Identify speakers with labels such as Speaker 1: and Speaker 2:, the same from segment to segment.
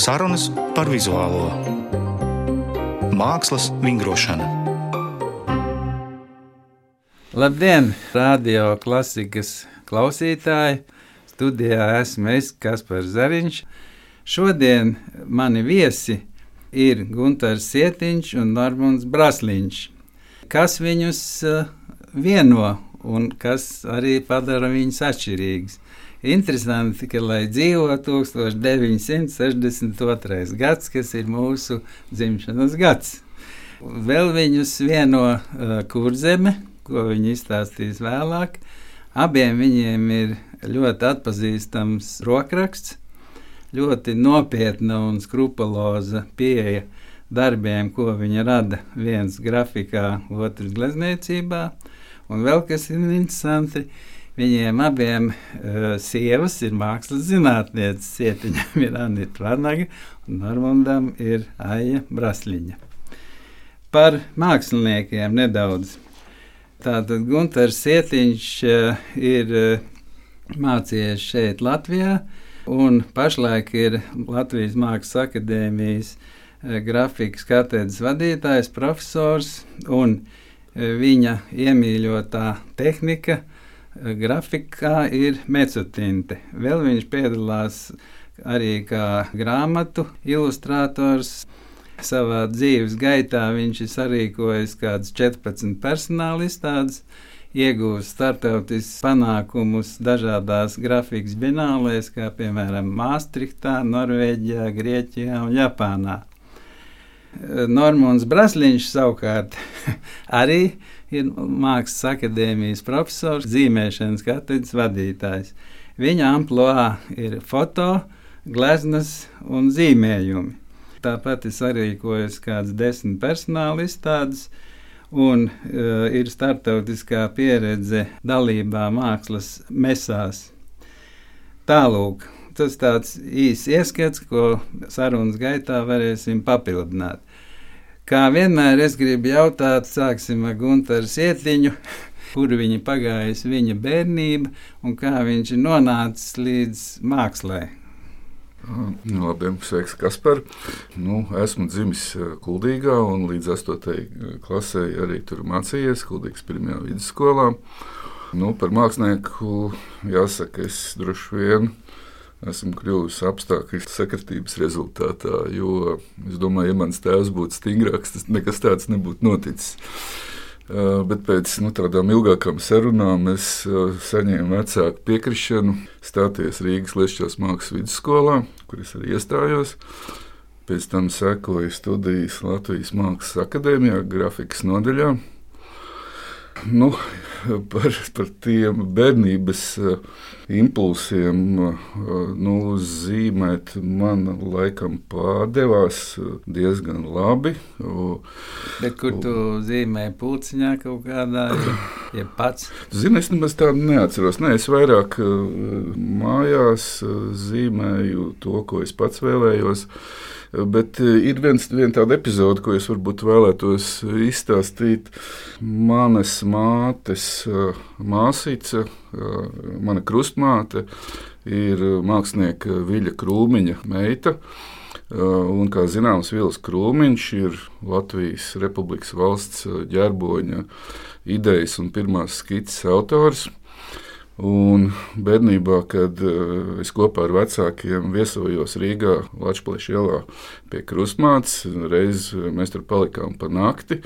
Speaker 1: Sarunas par vizuālo mākslas vingrošanu.
Speaker 2: Labdien, radio klasikas klausītāji! Studijā esmu es, Kaspars Zariņš. Šodien mani viesi ir Gunārs Sietiņš un Normons Brasliņš. Kas viņus uh, vieno un kas arī padara viņus atšķirīgus? Interesanti, ka, lai dzīvo 1962. gads, kas ir mūsu dzimšanas gads, vēl viņus vieno uh, kurzeme, ko viņi izstāstīs vēlāk. Abiem viņiem ir ļoti atpazīstams rokraksts, ļoti nopietna un skrupuloza pieeja darbiem, ko viņi rada. viens grafikā, otrs glezniecībā. Un vēl kas ir interesanti, Viņiem abiem uh, sievas ir mākslas zinātnieces. Cietiņam ir Anita Vanaga un Normandam ir Aija Brasliņa. Par māksliniekiem nedaudz. Tātad Gunārs Cietiņš uh, ir uh, mācījies šeit Latvijā un pašlaik ir Latvijas Mākslas akadēmijas grafikas katedras vadītājs, profesors un viņa iemīļotā tehnika grafikā ir mecotinte. Vēl viņš piedalās arī kā grāmatu ilustrators. Savā dzīves gaitā viņš ir sarīkojis kādas 14 personāla izstādes, iegūst startautiskus panākumus dažādās grafikas binālēs, kā piemēram Maastrichtā, Norvēģijā, Grieķijā un Japānā. Normons Brasliņš savukārt arī ir Mākslas akadēmijas profesors, zīmēšanas katedras vadītājs. Viņa amplitūda ir foto, gleznas un zīmējumi. Tāpat es sarīkoju kādas desmit personāla izstādes, un uh, ir startautiskā pieredze dalībā mākslas mesās. Tālūk, tas tāds īsts ieskats, ko sarunas gaitā varēsim papildināt. Kā vienmēr es gribu jautāt, sāksim ar Gunteru Sietiņu, kur viņa pagājusi viņa bērnība un kā viņš ir nonācis līdz mākslai.
Speaker 3: Nu, labdien, sveiks, Kaspar. Nu, esmu dzimis Kuldīgā un līdz 8. klasē arī tur mācījies Kuldīgas pirmajā vidusskolā. Nu, par mākslinieku jāsaka, es droši vien esmu kļuvis apstākļu sakritības rezultātā. Jo es domāju, ja mans tēvs būtu stingrāks, tas nekas tāds nebūtu noticis. Uh, bet pēc nu, tādām ilgākām sarunām es uh, saņēmu vecāku piekrišanu stāties Rīgas Lietuvas mākslas vidusskolā, kur es arī iestājos. Pēc tam sekoja studijas Latvijas Mākslas akadēmijā, grafikas nodaļā. Nu, par, par tiem bērnības uh, impulsiem uh, nu, zīmēt man laikam pārdevās uh, diezgan labi.
Speaker 2: Bet kur tu zīmēji pulciņā kaut kādā, ja pats?
Speaker 3: Zini, es nemaz tādu neatceros. Nē, es vairāk mājās zīmēju to, ko es pats vēlējos. Bet ir viens, viena tāda epizode, ko es varbūt vēlētos izstāstīt. Manas mātes māsīca, mana krustmāte, ir mākslinieka Viļa Krūmiņa meita. Un, kā zināms, Vils Krūmiņš ir Latvijas Republikas valsts ģerboņa idejas un pirmās skices autors. Un bērnībā, kad uh, es kopā ar vecākiem viesojos Rīgā, Latvijas ielā pie krustmātes, reiz mēs tur palikām pa nakti.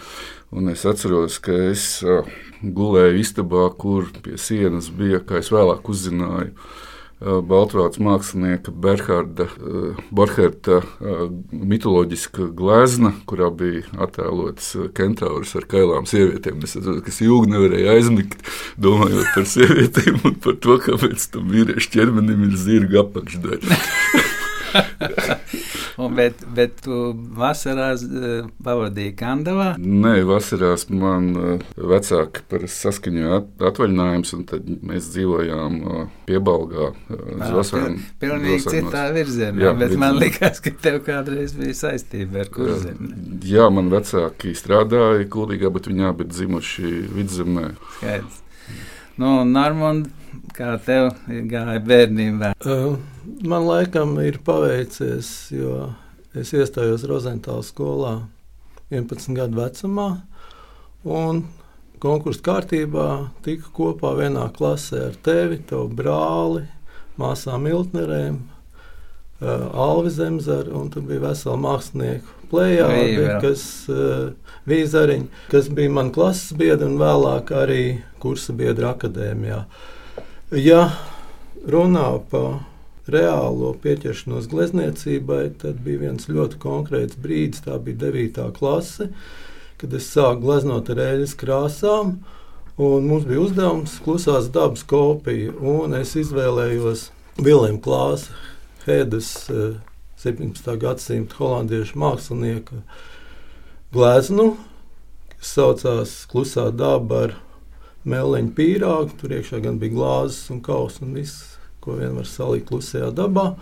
Speaker 3: Es atceros, ka es uh, gulēju istabā, kur pie sienas bija, kā es vēlāk uzzināju, uh, Baltvācu mākslinieka Berharda Borherta mitoloģiska glezna, kurā bija attēlots kentauris ar kailām sievietēm. Es saprotu, ka es ilgi nevarēju aizmigt, domājot par sievietēm un par to, kāpēc tam vīriešu ķermenim ir zirga apakšdaļa.
Speaker 2: Un, bet, bet tu vasarās uh, pavadīji Kandavā?
Speaker 3: Nē, vasarās man uh, vecāki saskaņoja at, atvaļinājumus, un tad mēs dzīvojām uh, piebalgā.
Speaker 2: Uh, Pilnīgi citā virzienā, jā, bet virzienā. man likās, ka tev kādreiz bija saistība ar kurzemi.
Speaker 3: Jā, man vecāki strādāja Kuldīgā, bet viņi abi dzimuši vidzemē.
Speaker 2: Skaidrs. Nu, Normand, Kā tev gāja bērnībā?
Speaker 4: Uh, man laikam ir paveicies, jo es iestājos Rozentāla skolā 11 gadu vecumā. Un konkursu kārtībā tika kopā vienā klasē ar tevi, tavu brāli, māsām Miltnerēm, uh, Alvi Zemzaru, un tur bija vesela mākslinieku plējādi, kas uh, Vīzariņi, kas bija man klases biedri un vēlāk arī kursa biedri akadēmijā. Ja runā par reālo pieķeršanos glezniecībai, tad bija viens ļoti konkrēts brīdis, tā bija 9. klase, kad es sāku gleznot ar eļļas krāsām. Un mums bija uzdevums klusās dabas kopija, un es izvēlējos Vilniņu klāstu, Hedas 17. gadsimta holandiešu mākslinieka gleznu, kas saucās Klusā daba ar meliņu pīrāgu. Tur iekšā gan bija glāzes un kauss un viss, ko vien var salikt klusajā dabā.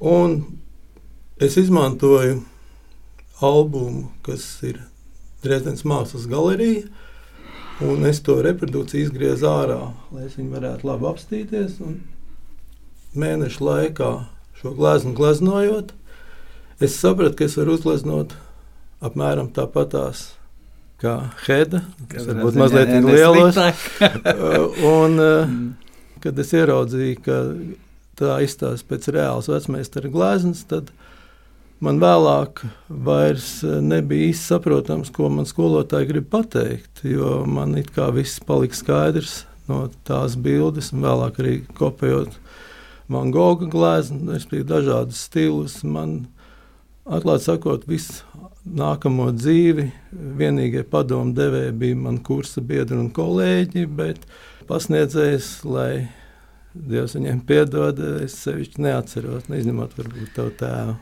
Speaker 4: Un es izmantoju albumu, kas ir Dresdenes mākslas galerija. Un es to reprodukciju izgriezu ārā, lai es viņu varētu labi apstīties. Mēnešu laikā šo gleznu gleznojot, es sapratu, ka es varu uzgleznot apmēram tāpatās kā Heda. Tas varbūt mazliet lielos. un, mm. kad es ieraudzīju, ka tā izstāsta pēc reāls vecmeistara gleznas, tad man vēlāk vairs nebija īsti saprotams, ko man skolotāji grib pateikt, jo man it kā viss palika skaidrs no tās bildes, un vēlāk arī kopējot Van Gogha gleznu, es biju dažādas stilus. Man, atklāti sakot, viss nākamo dzīvi vienīgie padomu devēji bija mani kursa biedri un kolēģi, bet pasniedzējs, lai Dievs viņiem piedod, es sevišķi neatceros, neizņemot varbūt tavu tēvu.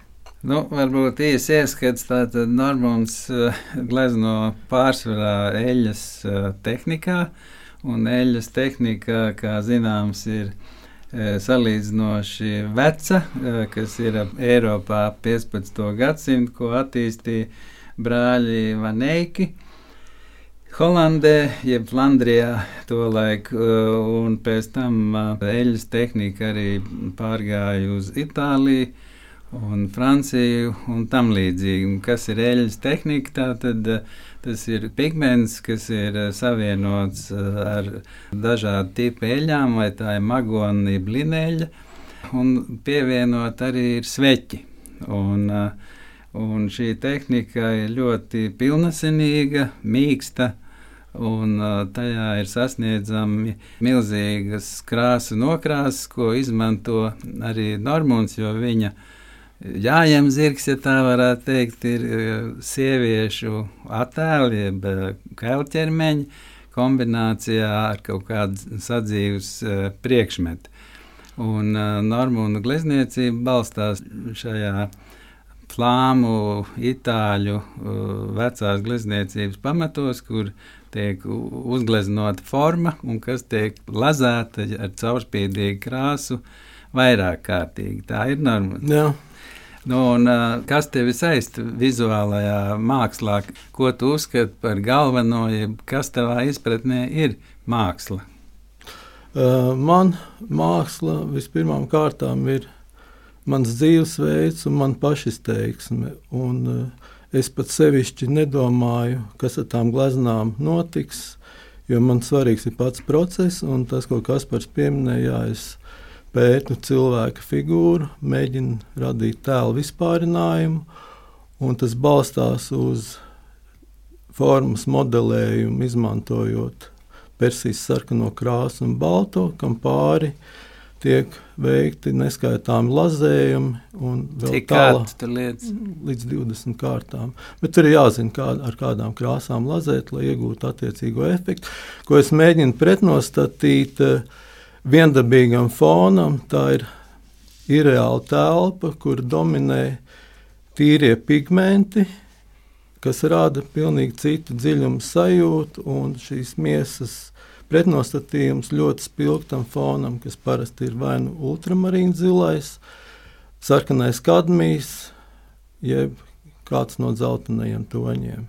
Speaker 2: Nu, varbūt īsi ieskats, tātad Normons uh, glezno pārsvarā eļas uh, tehnikā, un eļas tehnika, kā zināms, ir Eh, salīdzinoši veca, eh, kas ir Eiropā 15. gadsimta, ko attīstīja brāļi Vaneiki. Holandē, jeb Flandrijā, tolaik, eh, un pēc tam eļļas tehnika arī pārgāja uz Itāliju un Franciju un tam līdzīgi. Kas ir eļļas tehnika? Tā tad Tas ir pigments, kas ir eh, savienots eh, ar dažādu tipu eļļām, vai tā ir magona, jeb lineļa, un pievienot arī ir sveķi. Un, eh, un šī tehnika ir ļoti pilnasinīga, mīksta, un tajā ir sasniedzami milzīgas krāsu nokrāsas, ko izmanto arī Normons, jo viņa viņa Jājam zirgs, ja tā varētu teikt, ir e, sieviešu attēli, jeb e, kailķermeņi kombinācijā ar kaut kādu sadzīves e, priekšmetu. Un Normūna glezniecība balstās šajā flāmu, itāļu vecās glezniecības pamatos, kur tiek uzgleznota forma un kas tiek lazēta ar caurspīdīgu krāsu vairāk kārtīgi. Tā ir norma.
Speaker 4: Jā.
Speaker 2: Nu, un, kas tevi saista vizuālajā mākslā? Ko tu uzskati par galveno, kas tavā izpratnē ir māksla?
Speaker 4: Man māksla vispirmām kārtām ir mans dzīvesveids un man pašizteiksme. Un, es pat sevišķi nedomāju, kas ar tām gleznām notiks, jo man svarīgs ir pats process un tas, ko Kaspars pieminēja, es pētu cilvēka figūru, mēģinu radīt tēlu vispārinājumu, un tas balstās uz formas modelējumu, izmantojot persijas sarkano krāsu un balto, kam pāri tiek veikti neskaitāmi lazējumi.
Speaker 2: Cik tālāk tur lietas?
Speaker 4: Līdz 20 kārtām. Bet tur ir jāzina, kā, ar kādām krāsām lazēt, lai iegūtu attiecīgo efektu, ko es mēģinu pretnostatīt. Uh, viendabīgam fonam. Tā ir irreāla telpa, kur dominē tīrie pigmenti, kas rada pilnīgi citu dziļumu sajūtu, un šīs miesas pretnostatījums ļoti spilgtam fonam, kas parasti ir vai nu ultramarīna zilais, sarkanais kadmijs, jeb kāds no dzeltenajiem toņiem.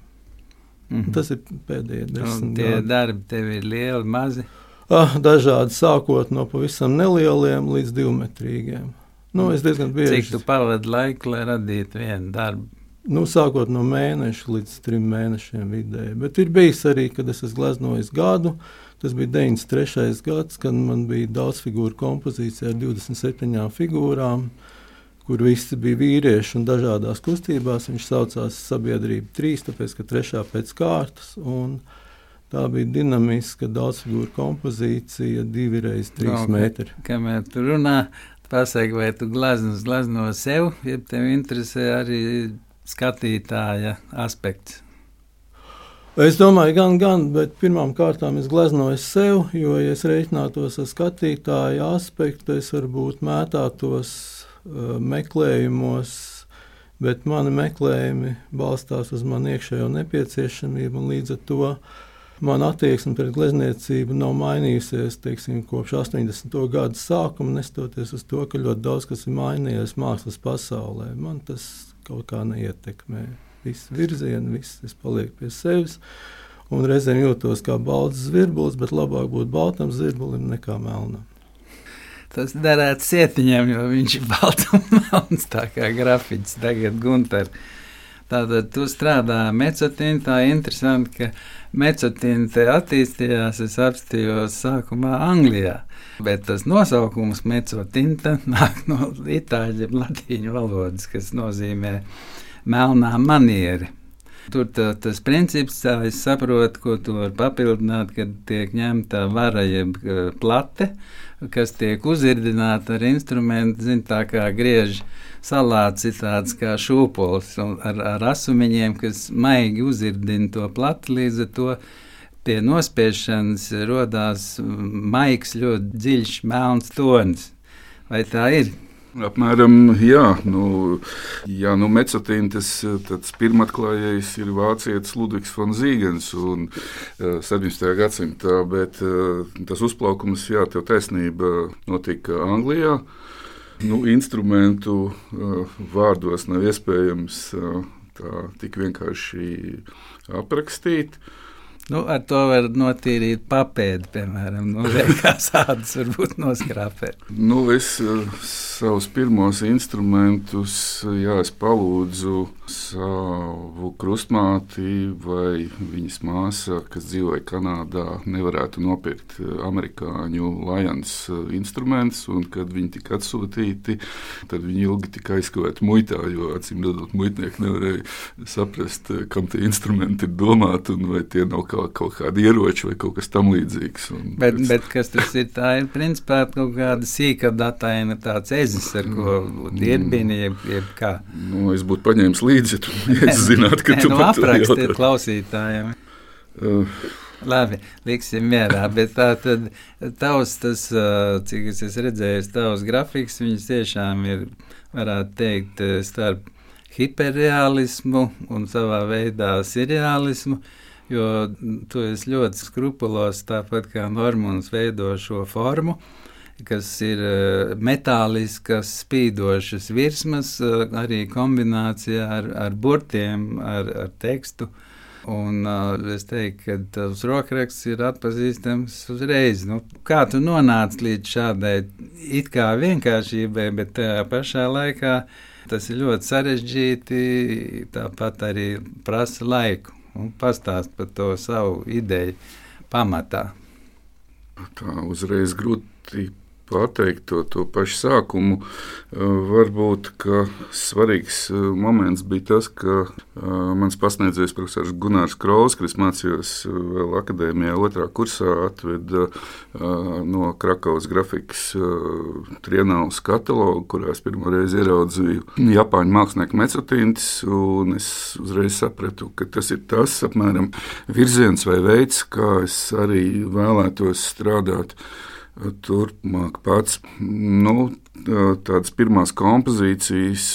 Speaker 4: Mm -hmm. Tas ir pēdējie desmit
Speaker 2: gadi. Tie darbi tev ir lieli, mazi.
Speaker 4: Ah, dažādi sākot no pavisam nelieliem līdz divmetrīgiem. Nu, es diezgan bieži
Speaker 2: Cik tu pavadi laiku, lai radītu vienu darbu?
Speaker 4: Nu, sākot no mēneša līdz trim mēnešiem vidēji. Bet ir bijis arī, kad es esmu gleznojis gadu. Tas bija 93. gads, kad man bija daudz figūru kompozīcija ar 27 figūrām, kur visi bija vīrieši un dažādās kustībās. Viņš saucās Sabiedrība 3, tāpēc ka trešā pēc kārtas. Un, Tā bija dinamiska daudzfigūra kompozīcija, divi reizes trīs no, metri.
Speaker 2: Kamēr tu runā, pasaki, vai tu glazūzi glazno sev, ja tev interesē arī skatītāja aspekts.
Speaker 4: Es domāju, gan, gan, bet pirmām kārtām es gleznoju sev, jo, ja es reiķinātos ar skatītāju aspektu, es varbūt mētātos uh, meklējumos, bet mani meklējumi balstās uz manu iekšējo nepieciešamību un līdz ar to Mana attieksme pret glezniecību nav mainījusies teiksim, kopš 80. gada sākuma, nestoties uz to, ka ļoti daudz kas ir mainījies mākslas pasaulē. Man tas kaut kā neietekmē. Viss virziens, viss es palieku pie sevis. Un reizēm jūtos kā balts zvirbulis, bet labāk būt baltam zvirbulim nekā melnam.
Speaker 2: Tas derētu cietiņam, jo viņš ir balts un melns, tā kā grafiks tagad Gunter. Tātad tu strādā mecotīnā, tā ir interesanti, ka mecotīna te attīstījās, es apstījos sākumā Anglijā. Bet tas nosaukums mecotīna nāk no itāļu latīņu valodas, kas nozīmē melnā manieri. Tur tā, tas princips, tā es saprotu, ko tu vari papildināt, kad tiek ņemta vara jeb plate, kas tiek uzirdināta ar instrumentu, zin, tā kā griež salāts ir tāds kā šūpols ar, ar asumiņiem, kas maigi uzirdina to plati līdz ar to. Pie nospiešanas radās maigs, ļoti dziļš, melns tonis. Vai tā ir?
Speaker 3: Apmēram, jā, nu, jā, nu mecotīna tas pirmatklājējs ir vācietis Ludvigs von Zīgens un uh, 17. gadsimtā, bet uh, tas uzplaukums, jā, tev taisnība, notika Anglijā. Nu, instrumentu vārdos nav iespējams tā tik vienkārši aprakstīt.
Speaker 2: Nu, ar to var notīrīt papēdi, piemēram, no veikās ādas, varbūt noskrāpēt.
Speaker 3: Nu, es uh, savus pirmos instrumentus, jā, es palūdzu savu krustmāti vai viņas māsa, kas dzīvoja Kanādā, nevarētu nopirkt amerikāņu Lions instrumentus, un kad viņi tika atsūtīti, tad viņi ilgi tika aizkavēti muitā, jo, acīm redzot, muitnieki nevarēja saprast, kam tie instrumenti ir domāti, un vai tie nav kā, kaut kādi ieroči vai kaut kas tam līdzīgs. Un
Speaker 2: bet, bet kas tas ir? Tā ir principā kaut kāda sīka dataina, tāds ezis, ar ko ierbini, jeb, jeb kā.
Speaker 3: Nu, es būtu paņēmis līdzi, ja tu ja zinātu, ka
Speaker 2: Nē,
Speaker 3: tu
Speaker 2: nu,
Speaker 3: par to
Speaker 2: aprakstiet klausītājiem.
Speaker 3: Uh,
Speaker 2: Labi, liksim mierā, bet tā tad tavs, tas, ā, cik es esmu redzējis, tavs grafiks, viņas tiešām ir, varētu teikt, starp hiperrealismu un savā veidā seriālismu, jo tu esi ļoti skrupulos, tāpat kā Normons veido šo formu, kas ir eh, metāliskas, spīdošas virsmas, eh, arī kombinācijā ar, ar burtiem, ar, ar tekstu. Un uh, es teiktu, ka tavs rokraksts ir atpazīstams uzreiz. Nu, kā tu nonāci līdz šādai it kā vienkāršībai, bet tajā pašā laikā tas ir ļoti sarežģīti. Tāpat arī prasa laiku. Un pastāst par to savu ideju pamatā.
Speaker 3: Tā uzreiz grūti pateikt to, to pašu sākumu. Varbūt svarīgs moments bija tas, ka mans pasniedzējs profesors Gunārs Kraus, kas mācījās vēl akadēmijā otrā kursā, atveda no Krakaus grafikas Trienaus katalogu, kurā es pirmo reizi ieraudzīju Japāņu mākslinieku mecotīntus, un es uzreiz sapratu, ka tas ir tas apmēram virziens vai veids, kā es arī vēlētos strādāt turpmāk pats. Nu, tādas pirmās kompozīcijas,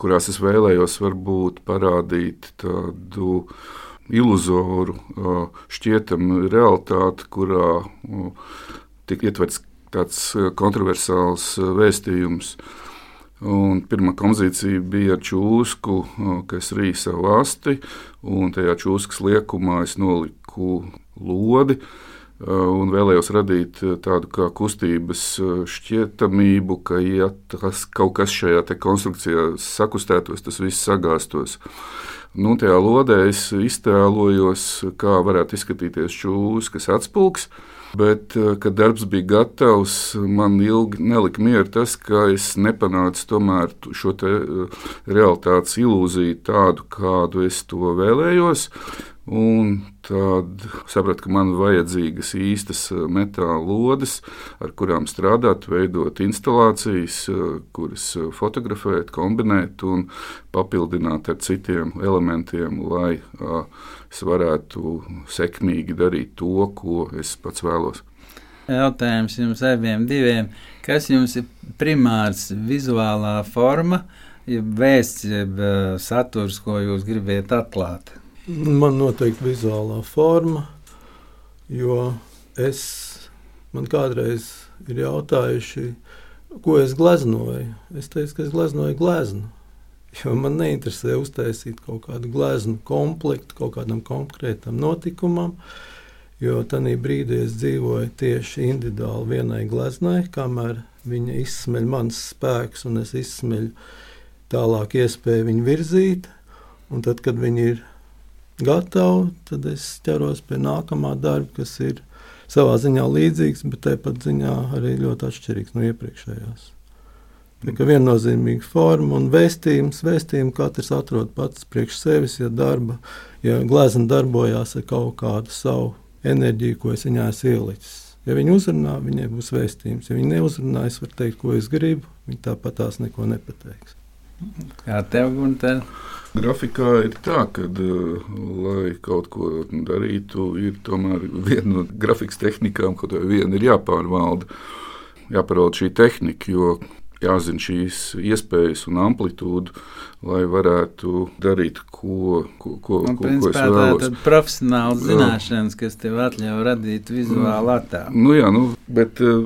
Speaker 3: kurās es vēlējos varbūt parādīt tādu iluzoru, šķietamu realitāti, kurā tika ietverts tāds kontroversāls vēstījums. Un pirmā kompozīcija bija ar čūsku, kas rīja savu asti, un tajā čūskas liekumā es noliku lodi. Un vēlējos radīt tādu kā kustības šķietamību, ka, ja tas kaut kas šajā konstrukcijā sakustētos, tas viss sagāstos. Nu, tajā lodē es iztēlojos, kā varētu izskatīties šūs, kas atspūgs. Bet, kad darbs bija gatavs, man ilgi nelika mieru tas, ka es nepanācu šo realitātes ilūziju tādu, kādu es to vēlējos. Un tad sapratu, ka man ir vajadzīgas īstas eh, metāla lodes, ar kurām strādāt, veidot instalācijas, eh, kuras eh, fotografēt, kombinēt un papildināt ar citiem elementiem, lai es varētu sekmīgi darīt to, ko es pats vēlos.
Speaker 2: Jautājums jums abiem diviem. Kas jums ir primārs vizuālā forma, jeb vēsts, jeb saturs, ko jūs gribat atklāt?
Speaker 4: Man noteikti vizuālā forma, jo es, man kādreiz ir jautājuši, ko es gleznoju. Es teicu, ka es gleznoju gleznu. Jo man neinteresē uztaisīt kaut kādu gleznu komplektu kaut kādam konkrētam notikumam, jo tajā brīdī es dzīvoju tieši individuāli vienai gleznai, kamēr viņa izsmeļ mans spēks un es izsmeļu tālāk iespēju viņu virzīt. Un tad, kad viņi ir gatavu, tad es ķeros pie nākamā darba, kas ir savā ziņā līdzīgs, bet tāpat ziņā arī ļoti atšķirīgs no iepriekšējās. Tā kā viennozīmīga forma un vēstījums, vēstījumu katrs atrod pats priekš sevis, ja darba, ja glezna darbojās ar kaut kādu savu enerģiju, ko es viņā esmu ielicis. Ja viņi uzrunā, viņai būs vēstījums. Ja viņi neuzrunā, es varu teikt, ko es gribu. Viņi tāpat tās neko nepateiks.
Speaker 2: Kā tev, Gunter?
Speaker 3: Grafikā ir tā, ka, eh, lai kaut ko darītu, ir tomēr viena no grafikas tehnikām, kaut vai viena ir jāpārvalda. Jāpārvalda šī tehnika, jo jāzina šīs iespējas un amplitūda, lai varētu darīt ko, ko, ko,
Speaker 2: un,
Speaker 3: ko,
Speaker 2: principā,
Speaker 3: ko es vēlos.
Speaker 2: Tā ir profesionāla zināšanas, kas tev atļauj radīt vizuālu attēlu.
Speaker 3: Nu, jā, nu, bet, uh,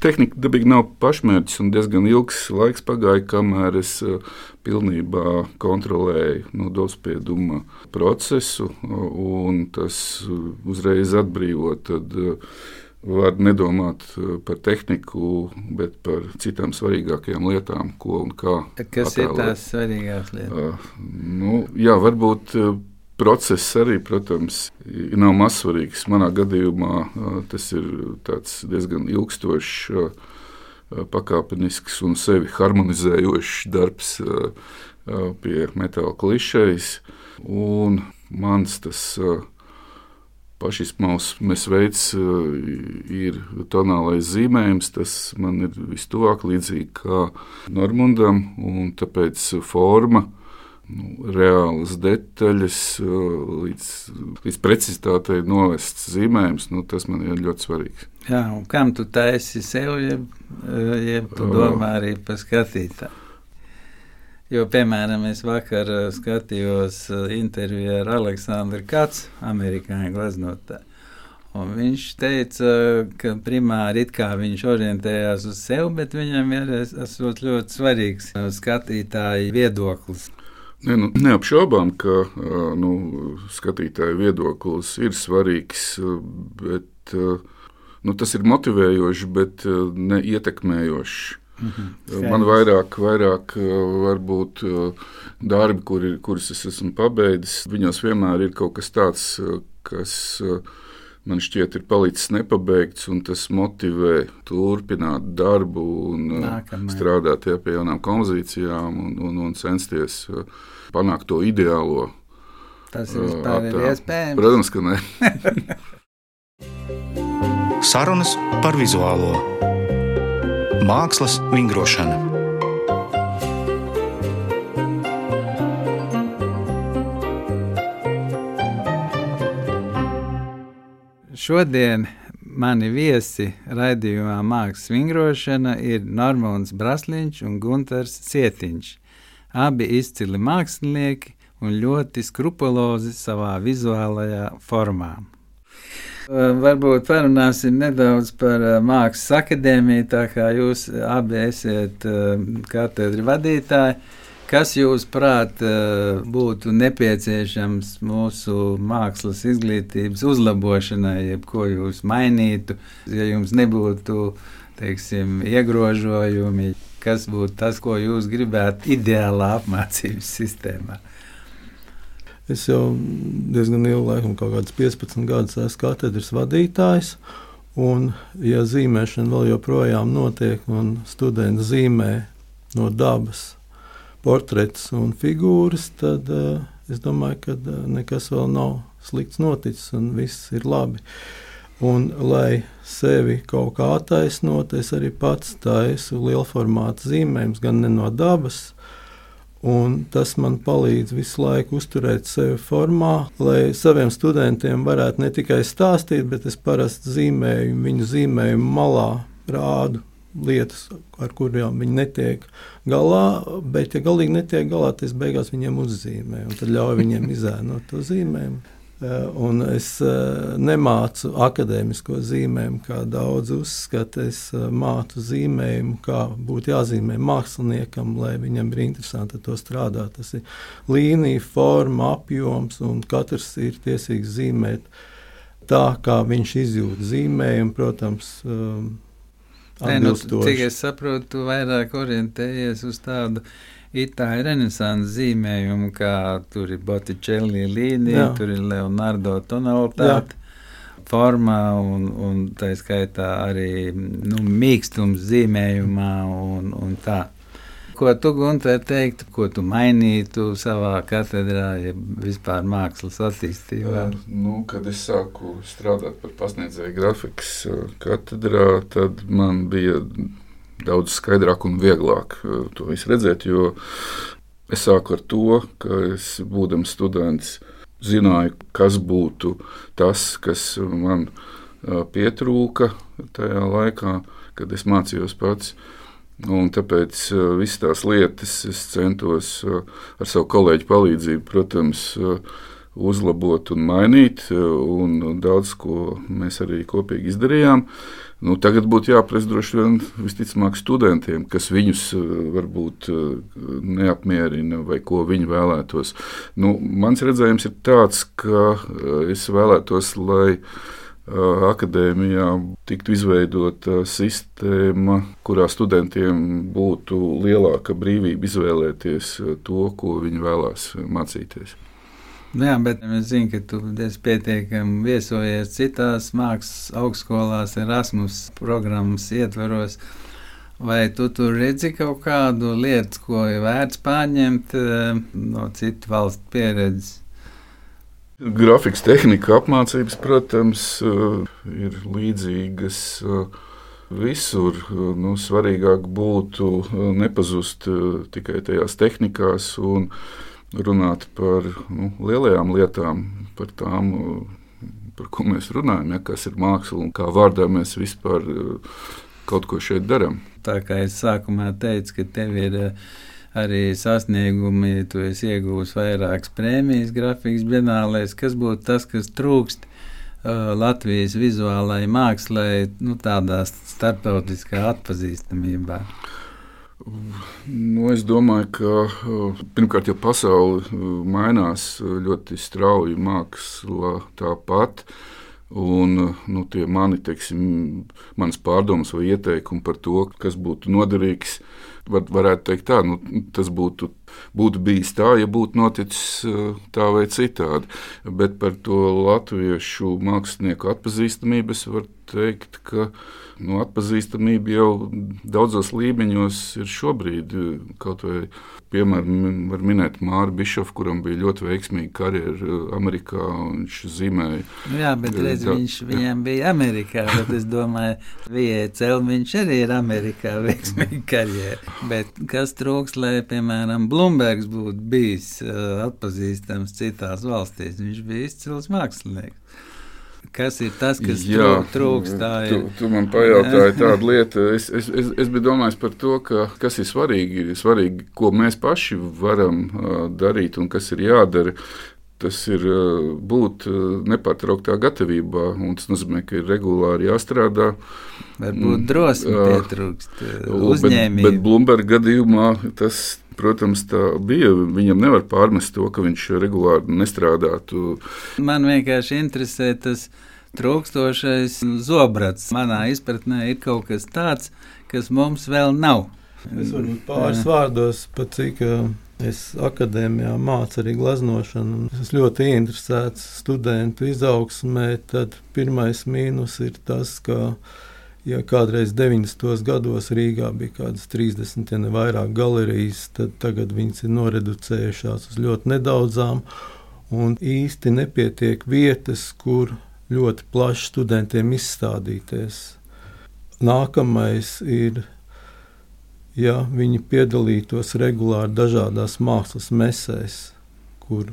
Speaker 3: Tehnika dabīgi nav pašmērķis, un diezgan ilgs laiks pagāja, kamēr es uh, pilnībā kontrolēju nu, dozspieduma procesu, un tas uh, uzreiz atbrīvo. Tad, uh, Var nedomāt par tehniku, bet par citām svarīgākajām lietām, ko un kā.
Speaker 2: Kas attēlēt. ir tās svarīgākās lietas?
Speaker 3: Nu, jā, varbūt process arī, protams, nav mazsvarīgs. Manā gadījumā tas ir diezgan ilgstošs, pakāpenisks un sevi harmonizējošs darbs pie metāla klišejas. Un mans tas pašizpausmes veids ir tonālais zīmējums. Tas man ir vistuvāk līdzīgi kā Normundam, un tāpēc forma nu, reālas detaļas, līdz, līdz precizitātei novests zīmējums, nu, tas man ir ļoti svarīgs.
Speaker 2: Jā, un kam tu taisi sev, jeb, jeb tu domā arī par skatītāju? Jo, piemēram, es vakar skatījos interviju ar Aleksandru Kats, amerikāņu gleznotāju. Un viņš teica, ka primāri viņš orientējās uz sevi, bet viņam ir esot ļoti svarīgs skatītāju viedoklis.
Speaker 3: Ne, nu, neapšaubām, ka nu, skatītāja viedoklis ir svarīgs, bet nu, tas ir motivējoši, bet ne ietekmējoši. Mhm. Man vairāk, vairāk varbūt darbi, kuri, kurus es esmu pabeidzis, viņos vienmēr ir kaut kas tāds, kas man šķiet, ir palicis nepabeigts, un tas motivē turpināt darbu un uh, Nākamai. strādāt jā, pie jaunām kompozīcijām un, un, un censties uh, panākt to ideālo.
Speaker 2: Tas ir uh, iespējams.
Speaker 3: Protams, ka nē.
Speaker 1: Sarunas par vizuālo mākslas vingrošanu.
Speaker 2: Šodien mani viesi raidījumā Mākslas vingrošana ir Normons Brasliņš un Gunters Cietiņš. Abi izcili mākslinieki un ļoti skrupulozi savā vizuālajā formā. Varbūt parunāsim nedaudz par Mākslas akadēmiju, tā kā jūs abi esat katedra vadītāji. Kas jūsuprāt būtu nepieciešams mūsu mākslas izglītības uzlabošanai, jeb ko jūs mainītu, ja jums nebūtu teiksim, iegrožojumi? Kas būtu tas, ko jūs gribētu ideālā apmācības sistēmā?
Speaker 4: Es jau diezgan ilgu laiku, kaut kādus 15 gadus, esmu katedras vadītājs. Un, ja zīmēšana vēl joprojām notiek, un studenti zīmē no dabas portretus un figūras, tad uh, es domāju, ka uh, nekas vēl nav slikts noticis un viss ir labi. Un, lai sevi kaut kā attaisnot, es arī pats taisu lielu formātu zīmējumus, gan ne no dabas, Un tas man palīdz visu laiku uzturēt sevi formā, lai saviem studentiem varētu ne tikai stāstīt, bet es parasti zīmēju viņu zīmējumu malā, rādu lietas, ar kurām viņi netiek galā. Bet, ja galīgi netiek galā, tad es beigās viņiem uzzīmēju, un tad ļauju viņiem izēnot to zīmējumu. Eh, un es eh, nemācu akadēmisko zīmējumu, kā daudz uzskata. Es eh, mācu zīmējumu, kā būtu jāzīmē māksliniekam, lai viņam ir interesanti ar to strādāt. Tas ir līnija, forma, apjoms, un katrs ir tiesīgs zīmēt tā, kā viņš izjūt zīmējumu. Protams,
Speaker 2: Nē, nu, cik es saprotu, tu vairāk orientējies uz tādu itāļu renesanses zīmējumu, kā tur ir Botticelli līnija, Jā. tur ir Leonardo tonalitāte. Jā formā, un, un tā skaitā arī nu, mīkstums zīmējumā un, un tā. Ko tu, Gunter, teiktu, ko tu mainītu savā katedrā, ja vispār mākslas attīstībā?
Speaker 3: Nu, kad es sāku strādāt par pasniedzēju grafikas katedrā, tad man bija daudz skaidrāk un vieglāk uh, to visu redzēt. Jo es sāku ar to, ka es, būdams students, zināju, kas būtu tas, kas man uh, pietrūka tajā laikā, kad es mācījos pats. Un tāpēc visas tās lietas es centos ar savu kolēģu palīdzību, protams, uzlabot un mainīt. Un daudz ko mēs arī kopīgi izdarījām. Nu, tagad būtu jāprasa droši vien visticamāk studentiem, kas viņus varbūt neapmierina vai ko viņi vēlētos. Nu, mans redzējums ir tāds, ka es vēlētos, lai akadēmijā tiktu izveidota sistēma, kurā studentiem būtu lielāka brīvība izvēlēties to, ko viņi vēlās mācīties.
Speaker 2: Nu jā, bet es zinu, ka tu esi pietiekami viesojies citās mākslas augstskolās, Erasmus programmas ietvaros. Vai tu tur redzi kaut kādu lietu, ko ir vērts pārņemt eh, no citu valstu pieredzes?
Speaker 3: Grafikas tehnika apmācības, protams, eh, ir līdzīgas eh, visur. Nu, svarīgāk būtu nepazust tikai tajās tehnikās. Un, runāt par nu, lielajām lietām, par tām, par ko mēs runājam, ja, kas ir māksla un kā vārdā mēs vispār eh, kaut ko šeit darām.
Speaker 2: Tā kā es sākumā teicu, ka tev ir eh, arī sasniegumi, tu esi iegūmis vairākas prēmijas grafikas bienālēs, kas būtu tas, kas trūkst. Uh, Latvijas vizuālajai mākslai, nu, tādā starptautiskā atpazīstamībā. Uh,
Speaker 3: Nu, es domāju, ka uh, pirmkārt jau pasaule uh, mainās uh, ļoti strauji, māksla tāpat. Un, nu, tie mani, teiksim, manas pārdomas vai ieteikumi par to, kas būtu noderīgs, var, varētu teikt tā, nu, tas būtu, būtu bijis tā, ja būtu noticis tā vai citādi. Bet par to latviešu mākslinieku atpazīstamību es varu teikt, ka nu, atpazīstamība jau daudzos līmeņos ir šobrīd. Kaut vai piemēram, var minēt Māru Bišofu, kuram bija ļoti veiksmīga karjera uh, Amerikā. Viņš zīmēja.
Speaker 2: Nu jā, bet redz, da, viņš viņam bija Amerikā. Bet es domāju, VCL viņš arī ir Amerikā veiksmīga karjera. Bet kas trūks, lai, piemēram, Blumbergs būtu bijis uh, atpazīstams citās valstīs? Viņš bija izcils mākslinieks. Kas ir tas, kas Jā, trūkst?
Speaker 3: Tu, tu man pajautāji tādu lietu. Es, es, es, es biju domājis par to, ka, kas ir svarīgi, svarīgi, ko mēs paši varam uh, darīt un kas ir jādara. Tas ir būt nepārtrauktā gatavībā, un tas nozīmē, ka ir regulāri jāstrādā.
Speaker 2: Varbūt drosmi pietrūkst uzņēmējiem.
Speaker 3: Bet, bet Blūmberga gadījumā tas Protams, tā bija. Viņam nevar pārmest to, ka viņš regulāri nestrādātu.
Speaker 2: Man vienkārši interesē tas trūkstošais zobrats. Manā izpratnē ir kaut kas tāds, kas mums vēl nav.
Speaker 4: Es varu pāris vārdos pat cik. Es akadēmijā mācu arī gleznošanu. Es ļoti interesēts studentu izaugsmē. Tad pirmais mīnus ir tas, ka Ja kādreiz 90. gados Rīgā bija kaut kādas 30, ja ne vairāk galerijas, tad tagad viņas ir noreducējušās uz ļoti nedaudzām. Un īsti nepietiek vietas, kur ļoti plaši studentiem izstādīties. Nākamais ir, ja viņi piedalītos regulāri dažādās mākslas mesēs, kur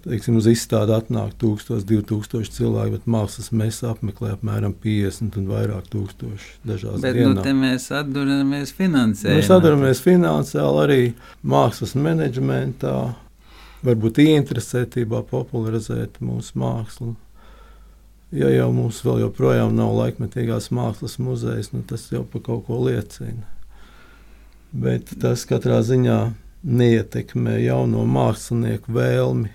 Speaker 4: Teiksim, uz izstādi atnāk 1000, 2000 cilvēku, bet mākslas mēs apmeklējam apmēram 50 un vairāk tūkstoši dažās
Speaker 2: bet,
Speaker 4: dienās.
Speaker 2: Nu, mēs atduramies finansējumu.
Speaker 4: Mēs atduramies finansiāli arī mākslas menedžmentā, varbūt interesētībā popularizēt mūsu mākslu. Ja jau mums vēl joprojām nav laikmetīgās mākslas muzejs, nu tas jau par kaut ko liecina. Bet tas katrā ziņā neietekmē jauno mākslinieku vēlmi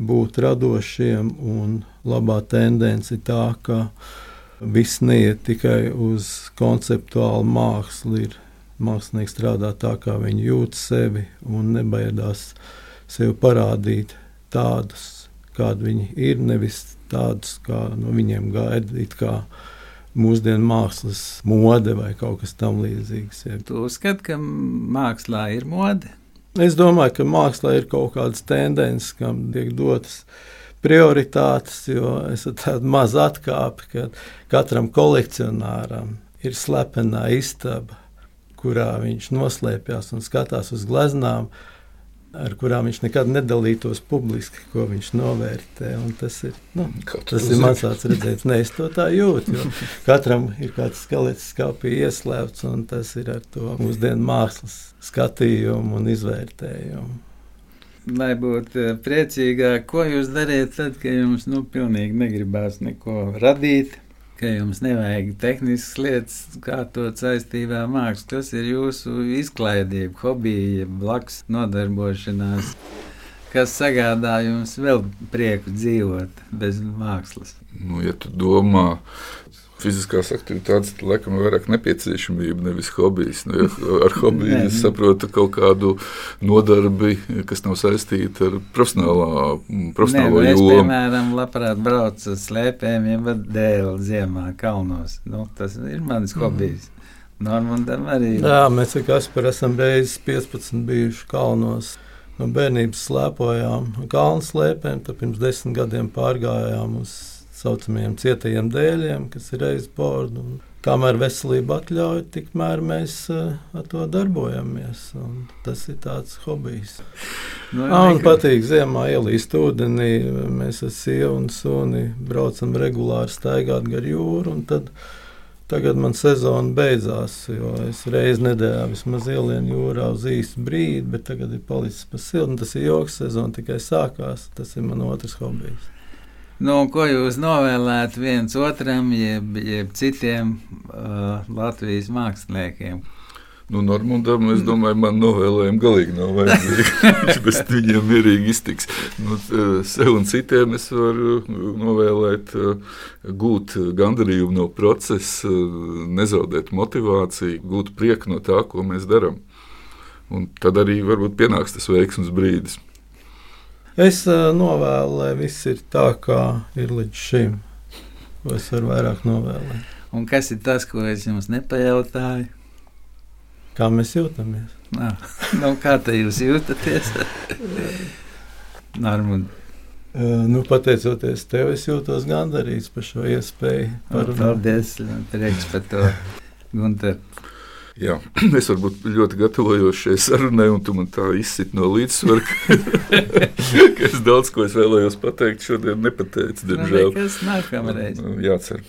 Speaker 4: būt radošiem, un labā tendence ir tā, ka viss neiet tikai uz konceptuālu mākslu. Ir mākslinieks strādā tā, kā viņi jūt sevi, un nebaidās sevi parādīt tādus, kādi viņi ir, nevis tādus, kā no viņiem gaida mūsdienu mākslas mode vai kaut kas tamlīdzīgs.
Speaker 2: Tu uzskati, ka mākslā ir mode?
Speaker 4: Es domāju, ka mākslā ir kaut kādas tendences, kam tiek dotas prioritātes, jo es tādu mazu atkāpi, ka katram kolekcionāram ir slepenā istaba, kurā viņš noslēpjas un skatās uz gleznām, ar kurām viņš nekad nedalītos publiski, ko viņš novērtē. Tas ir, nu, tas ir mans redzējums. Nē, es to tā jūtu. Katram ir kāds skelets skāpī ieslēgts, un tas ir ar to mūsdienu mākslas skatījumu un izvērtējumu.
Speaker 2: Lai būtu eh, priecīgāk, ko jūs dariet tad, kad jums nu, pilnīgi negribās neko radīt, ka jums nevajag tehniskas lietas, kā to saistībā ar mākslu. Tas ir jūsu izklaidība, hobija, blakus nodarbošanās, kas sagādā jums vēl prieku dzīvot bez mākslas.
Speaker 3: Nu, ja tu domā, fiziskās aktivitātes laikam ir vairāk nepieciešamība, nevis hobijs. Nu, ja ar hobiju es saprotu kaut kādu nodarbi, kas nav saistīta ar profesionālā, profesionālo
Speaker 2: Nē, nu,
Speaker 3: jomu.
Speaker 2: Es, piemēram, labprāt braucu uz slēpēm, ja dēļ ziemā kalnos. Nu, tas ir mans mm. hobijs. Normandam arī.
Speaker 4: Jā, mēs ar Kasparu esam reizes 15 bijuši kalnos. No bērnības slēpojām kalnu slēpēm, tad pirms desmit gadiem pārgājām uz saucamajiem cietajiem dēļiem, kas ir reizes bordu. Kamēr veselība atļauj, tikmēr mēs uh, ar to darbojamies. Tas ir tāds hobijs. No, nu, Man patīk ziemā ielīst ūdenī. Mēs ar sievu un suni braucam regulāri staigāt gar jūru. Tagad man sezona beidzās, jo es reizi nedēļā vismaz ielienu jūrā uz īstu brīdi, bet tagad ir palicis pa siltu. Tas ir joks, sezona tikai sākās. Tas ir man otrs hobijs.
Speaker 2: Nu, ko jūs novēlētu viens otram, jeb, jeb citiem uh, Latvijas māksliniekiem?
Speaker 3: Nu, Normandam, es domāju, man novēlējumi galīgi nav vajadzīgi. Viņš bez viņiem mierīgi iztiks. Nu, sev un citiem es varu novēlēt, gūt gandarījumu no procesa, nezaudēt motivāciju, gūt prieku no tā, ko mēs darām. Un tad arī varbūt pienāks tas veiksmes brīdis.
Speaker 4: Es uh, novēlu, lai viss ir tā, kā ir līdz šim. Ko es varu vairāk novēlēt.
Speaker 2: Un kas ir tas, ko es jums nepajautāju?
Speaker 4: Kā mēs jūtamies?
Speaker 2: Nā, nu, kā jūs jūtaties? Normund.
Speaker 4: Uh, nu, pateicoties tev, es jūtos gandarīts par šo iespēju.
Speaker 2: Par Paldies, prieks par to, Gunter.
Speaker 3: Jā, es varbūt ļoti gatavojos šai sarunai, un tu man tā izsit no līdzsvara, ka es daudz ko es vēlējos pateikt, šodien nepateicu,
Speaker 2: diemžēl. Nu, kas nākamreiz?
Speaker 3: Nu, jācer.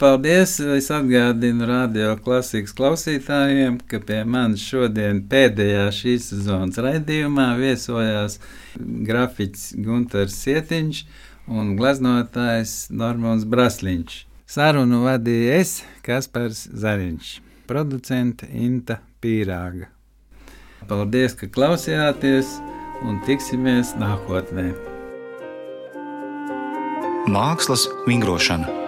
Speaker 2: Paldies! Es atgādinu radio klasikas klausītājiem, ka pie manis šodien pēdējā šīs sezonas raidījumā viesojās grafiķis Gunārs Sietiņš un gleznotājs Normons Brasliņš. Sarunu vadīja es, Kaspars Zariņš, producente Inta Pīrāga. Paldies, ka klausījāties un tiksimies nākotnē!
Speaker 1: Mākslas vingrošana